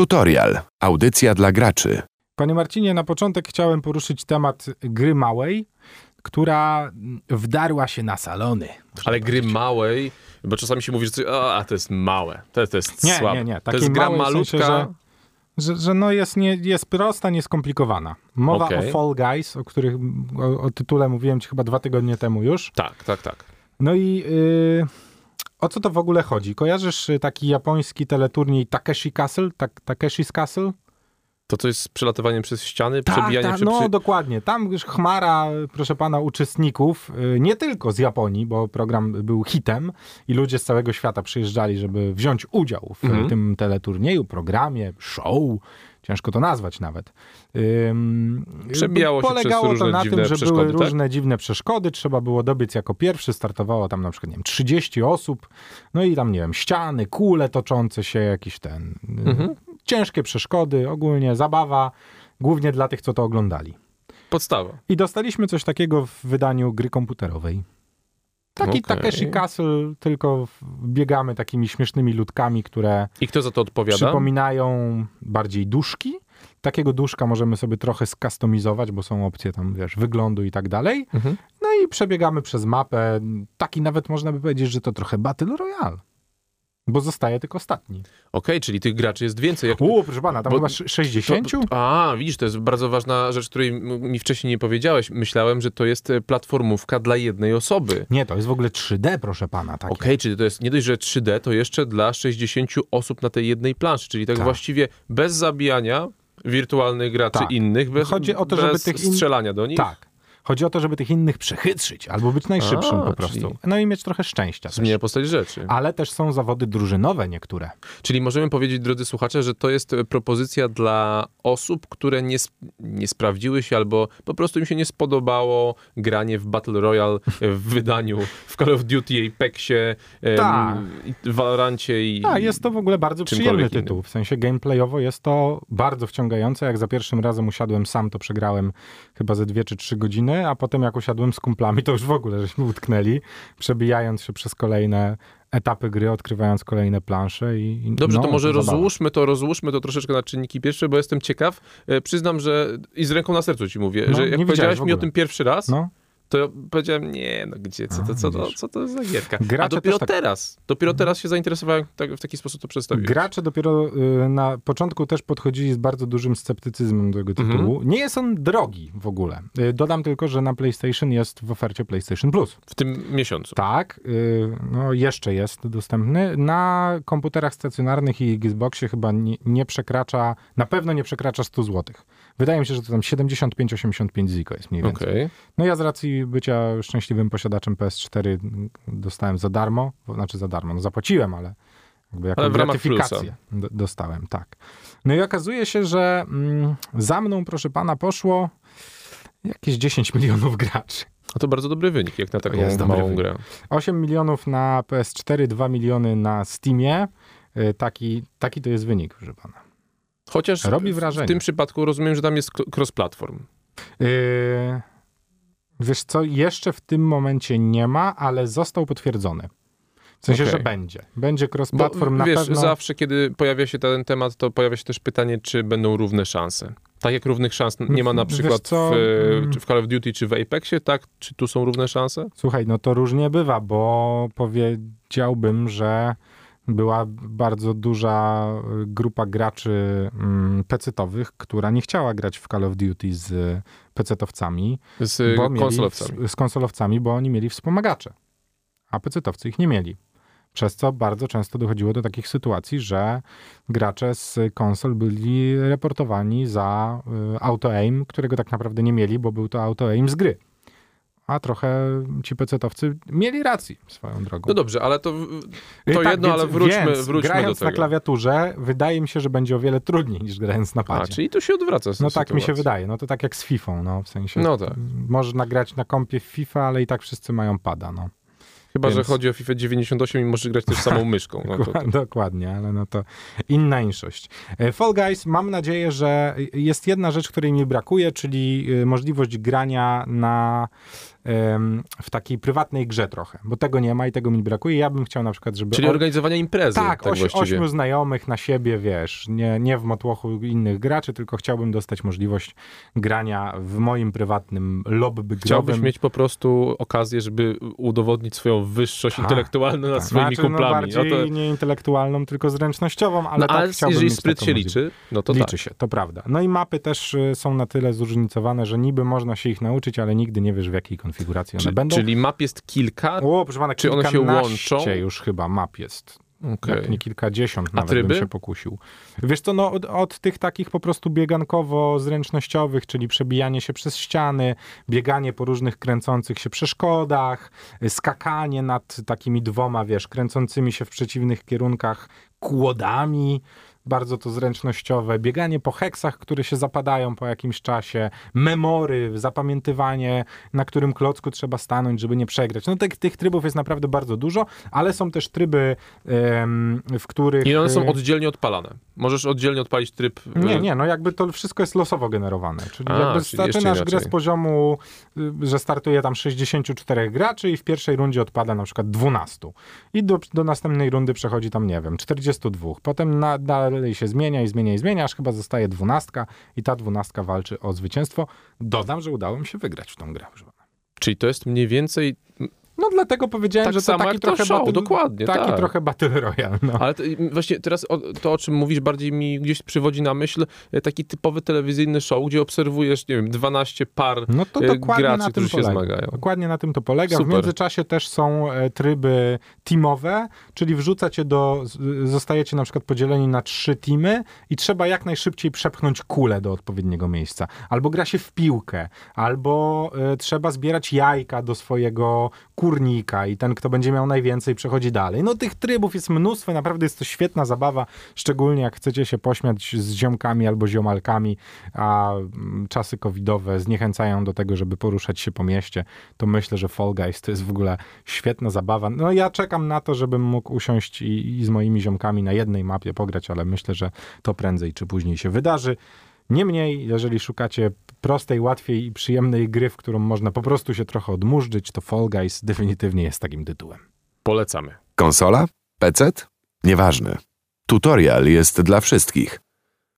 Tutorial. Audycja dla graczy. Panie Marcinie, na początek chciałem poruszyć temat gry małej, która wdarła się na salony. Ale gry małej, bo czasami się mówi, że coś, a to jest małe, to, to jest Nie, słabe. nie, nie. To Takiej jest gra w malutka. sensie, że- Że, że no jest, nie, jest prosta, nieskomplikowana. Mowa Okej. o Fall Guys, o których o, o tytule mówiłem ci chyba dwa tygodnie temu już. Tak, tak, tak. No i y, o co to w ogóle chodzi? Kojarzysz y, taki japoński teleturniej Takeshi Castle? Tak, Takeshi's Castle? To co jest z przelatywaniem przez ściany, Tak, przebijanie tak, przy... no przy... dokładnie. Tam już chmara, proszę pana, uczestników, y, nie tylko z Japonii, bo program był hitem i ludzie z całego świata przyjeżdżali, żeby wziąć udział w Mhm. tym teleturnieju, programie, show, ciężko to nazwać nawet. Ym, Przebijało się Polegało przez to różne na dziwne tym, że były tak? różne dziwne przeszkody, trzeba było dobiec jako pierwszy, startowało tam na przykład, nie wiem, 30 osób, no i tam, nie wiem, ściany, kule toczące się, jakiś ten... y, Mhm. Ciężkie przeszkody, ogólnie zabawa, głównie dla tych, co to oglądali. Podstawa. I dostaliśmy coś takiego w wydaniu gry komputerowej. Taki Okej. Takeshi Castle, tylko biegamy takimi śmiesznymi ludkami, które I kto za to odpowiada? przypominają bardziej duszki. Takiego duszka możemy sobie trochę skustomizować, bo są opcje tam, wiesz, wyglądu i tak dalej. Mhm. No i przebiegamy przez mapę. Taki nawet można by powiedzieć, że to trochę Battle Royale. Bo zostaje tylko ostatni. Okej, czyli tych graczy jest więcej. Jak... U, proszę pana, tam Bo- chyba sz- 60? To, a, widzisz, to jest bardzo ważna rzecz, której mi wcześniej nie powiedziałeś. Myślałem, że to jest e, platformówka dla jednej osoby. Nie, to jest w ogóle 3D, proszę pana. Okej, czyli to jest nie dość, że 3D, to jeszcze dla 60 osób na tej jednej planszy, czyli tak, Tak. właściwie bez zabijania wirtualnych graczy Tak. innych, bez, Chodzi o to, żeby bez tych in- strzelania do nich. Tak. Chodzi o to, żeby tych innych przechytrzyć, albo być najszybszym A, po prostu. No i mieć trochę szczęścia. Też. Zmienia postać rzeczy. Ale też są zawody drużynowe niektóre. Czyli możemy powiedzieć, drodzy słuchacze, że to jest e, propozycja dla osób, które nie, nie sprawdziły się albo po prostu im się nie spodobało granie w Battle Royale e, w wydaniu w Call of Duty, Apexie, Tak. i Valorancie i... A, jest to w ogóle bardzo przyjemny innym. tytuł. W sensie gameplayowo jest to bardzo wciągające. Jak za pierwszym razem usiadłem sam, to przegrałem chyba ze dwie czy trzy godziny, a potem jak usiadłem z kumplami, to już w ogóle żeśmy utknęli, przebijając się przez kolejne etapy gry, odkrywając kolejne plansze i... i Dobrze, no, to może zabawa. rozłóżmy to, rozłóżmy to troszeczkę na czynniki pierwsze, bo jestem ciekaw. E, przyznam, że i z ręką na sercu ci mówię, No, że jak powiedziałeś mi o tym pierwszy raz, No, to ja powiedziałem, nie, no gdzie, co to, co to, co to za gierka? Gracze A dopiero tak- teraz, dopiero teraz się zainteresowałem, tak, w taki sposób to przedstawiłeś. Gracze dopiero y, na początku też podchodzili z bardzo dużym sceptycyzmem do tego Mhm. tytułu. Nie jest on drogi w ogóle. Y, Dodam tylko, że na PlayStation jest w ofercie PlayStation Plus. W tym miesiącu. Tak, y, no jeszcze jest dostępny. Na komputerach stacjonarnych i Xboxie chyba nie, nie przekracza, na pewno nie przekracza 100 zł. Wydaje mi się, że to tam 75-85 ziko jest mniej więcej. Okej. No ja z racji bycia szczęśliwym posiadaczem PS4 dostałem za darmo, znaczy za darmo, no zapłaciłem, ale jakby Ale ramach gratyfikację do, dostałem, tak. No i okazuje się, że mm, za mną, proszę pana, poszło jakieś 10 milionów graczy. A to bardzo dobry wynik, jak na taką jest małą grę. 8 milionów na PS4, 2 miliony na Steamie. Y, Taki, taki to jest wynik, proszę pana. Chociaż Robi w- wrażenie. w tym przypadku rozumiem, że tam jest cross-platform. Yy, wiesz co, jeszcze w tym momencie nie ma, ale został potwierdzony. W sensie, Okej. że będzie. Będzie cross-platform na wiesz, pewno. zawsze kiedy pojawia się ten temat, to pojawia się też pytanie, czy będą równe szanse. Tak jak równych szans nie ma na przykład w, mm. w Call of Duty czy w Apexie, tak? Czy tu są równe szanse? Słuchaj, no to różnie bywa, bo powiedziałbym, że była bardzo duża y, grupa graczy mm, pecetowych, która nie chciała grać w Call of Duty z pecetowcami, Z bo mieli konsolowcami. w- z konsolowcami, bo oni mieli wspomagacze, a pecetowcy ich nie mieli. Przez co bardzo często dochodziło do takich sytuacji, że gracze z konsol byli reportowani za y, auto-aim, którego tak naprawdę nie mieli, bo był to auto-aim z gry. A trochę ci pecetowcy mieli rację swoją drogą. No dobrze, ale to, to tak, jedno, więc- ale wróćmy, więc, wróćmy do grając tego. na klawiaturze, wydaje mi się, że będzie o wiele trudniej niż grając na A, padzie. czyli tu się odwraca No tak mi się wydaje. No to tak jak z FIFA, no w sensie. No tak. Można grać na kompie w FIFA, ale i tak wszyscy mają pada, no. Chyba, że Więc- chodzi o FIFA 98 i możesz grać też samą myszką. No to, to. Dokładnie, ale no to inna inszość. E, Fall Guys, mam nadzieję, że jest jedna rzecz, której mi brakuje, czyli e, możliwość grania na w takiej prywatnej grze trochę, bo tego nie ma i tego mi brakuje. Ja bym chciał na przykład, żeby... Czyli organizowania imprezy. tak, Tak, oś, ośmiu znajomych na siebie, wiesz, nie, nie w motłochu innych graczy, tylko chciałbym dostać możliwość grania w moim prywatnym lobby Chciałbyś mieć po prostu okazję, żeby udowodnić swoją wyższość Tak, intelektualną nad Tak, swoimi znaczy, kumplami. No bardziej No to, nie intelektualną, tylko zręcznościową, ale no, tak ale chciałbym jeżeli mieć spryt się liczy, no to Liczy tak. się, to prawda. No i mapy też y, są na tyle zróżnicowane, że niby można się ich nauczyć, ale nigdy nie wiesz w jakiej konfiguracji one Czy, będą. czyli map jest kilka? O, proszę pana, czy one się łączą? już chyba map jest. Okej. Jak nie kilkadziesiąt A nawet tryby? bym się pokusił. Wiesz co, no od, od tych takich po prostu biegankowo-zręcznościowych, czyli przebijanie się przez ściany, bieganie po różnych kręcących się przeszkodach, skakanie nad takimi dwoma, wiesz, kręcącymi się w przeciwnych kierunkach kłodami, bardzo to zręcznościowe, bieganie po heksach, które się zapadają po jakimś czasie, memory, zapamiętywanie, na którym klocku trzeba stanąć, żeby nie przegrać. No tych, tych trybów jest naprawdę bardzo dużo, ale są też tryby, w których... I one są y, oddzielnie odpalane. Możesz oddzielnie odpalić tryb. y, nie, nie, no jakby to wszystko jest losowo generowane. Czyli A, jakby czyli zaczynasz grę z poziomu, y, że startuje tam 64 graczy i w pierwszej rundzie odpada na przykład 12. I do, do następnej rundy przechodzi tam, nie wiem, 42. Potem na, dalej się zmienia i zmienia i zmienia, aż chyba zostaje 12 i ta 12 walczy o zwycięstwo. Dodam, że udało mi się wygrać w tą grę. Czyli to jest mniej więcej. Dlatego powiedziałem, Tak że to taki jak to trochę show, battle, dokładnie, taki tak. trochę Battle Royale. No. Ale to, właśnie teraz o, to, o czym mówisz, bardziej mi gdzieś przywodzi na myśl e, taki typowy telewizyjny show, gdzie obserwujesz, nie wiem, 12 par No to e, dokładnie graczy, na tym którzy się polega. zmagają. Dokładnie na tym to polega. W Super. międzyczasie też są e, tryby teamowe, czyli wrzucacie do, zostajecie na przykład podzieleni na trzy teamy i trzeba jak najszybciej przepchnąć kulę do odpowiedniego miejsca. Albo gra się w piłkę, albo e, trzeba zbierać jajka do swojego kurnika i ten, kto będzie miał najwięcej, przechodzi dalej. No tych trybów jest mnóstwo, naprawdę jest to świetna zabawa, szczególnie jak chcecie się pośmiać z ziomkami albo ziomalkami, a mm, czasy covidowe zniechęcają do tego, żeby poruszać się po mieście, to myślę, że Fall Guys to jest w ogóle świetna zabawa. No ja czekam na to, żebym mógł usiąść i, i z moimi ziomkami na jednej mapie pograć, ale myślę, że to prędzej czy później się wydarzy. Niemniej, jeżeli szukacie prostej, łatwiej i przyjemnej gry, w którą można po prostu się trochę odmurzyć, to Fall Guys definitywnie jest takim tytułem. Polecamy. Konsola? PC? Nieważne. Tutorial jest dla wszystkich.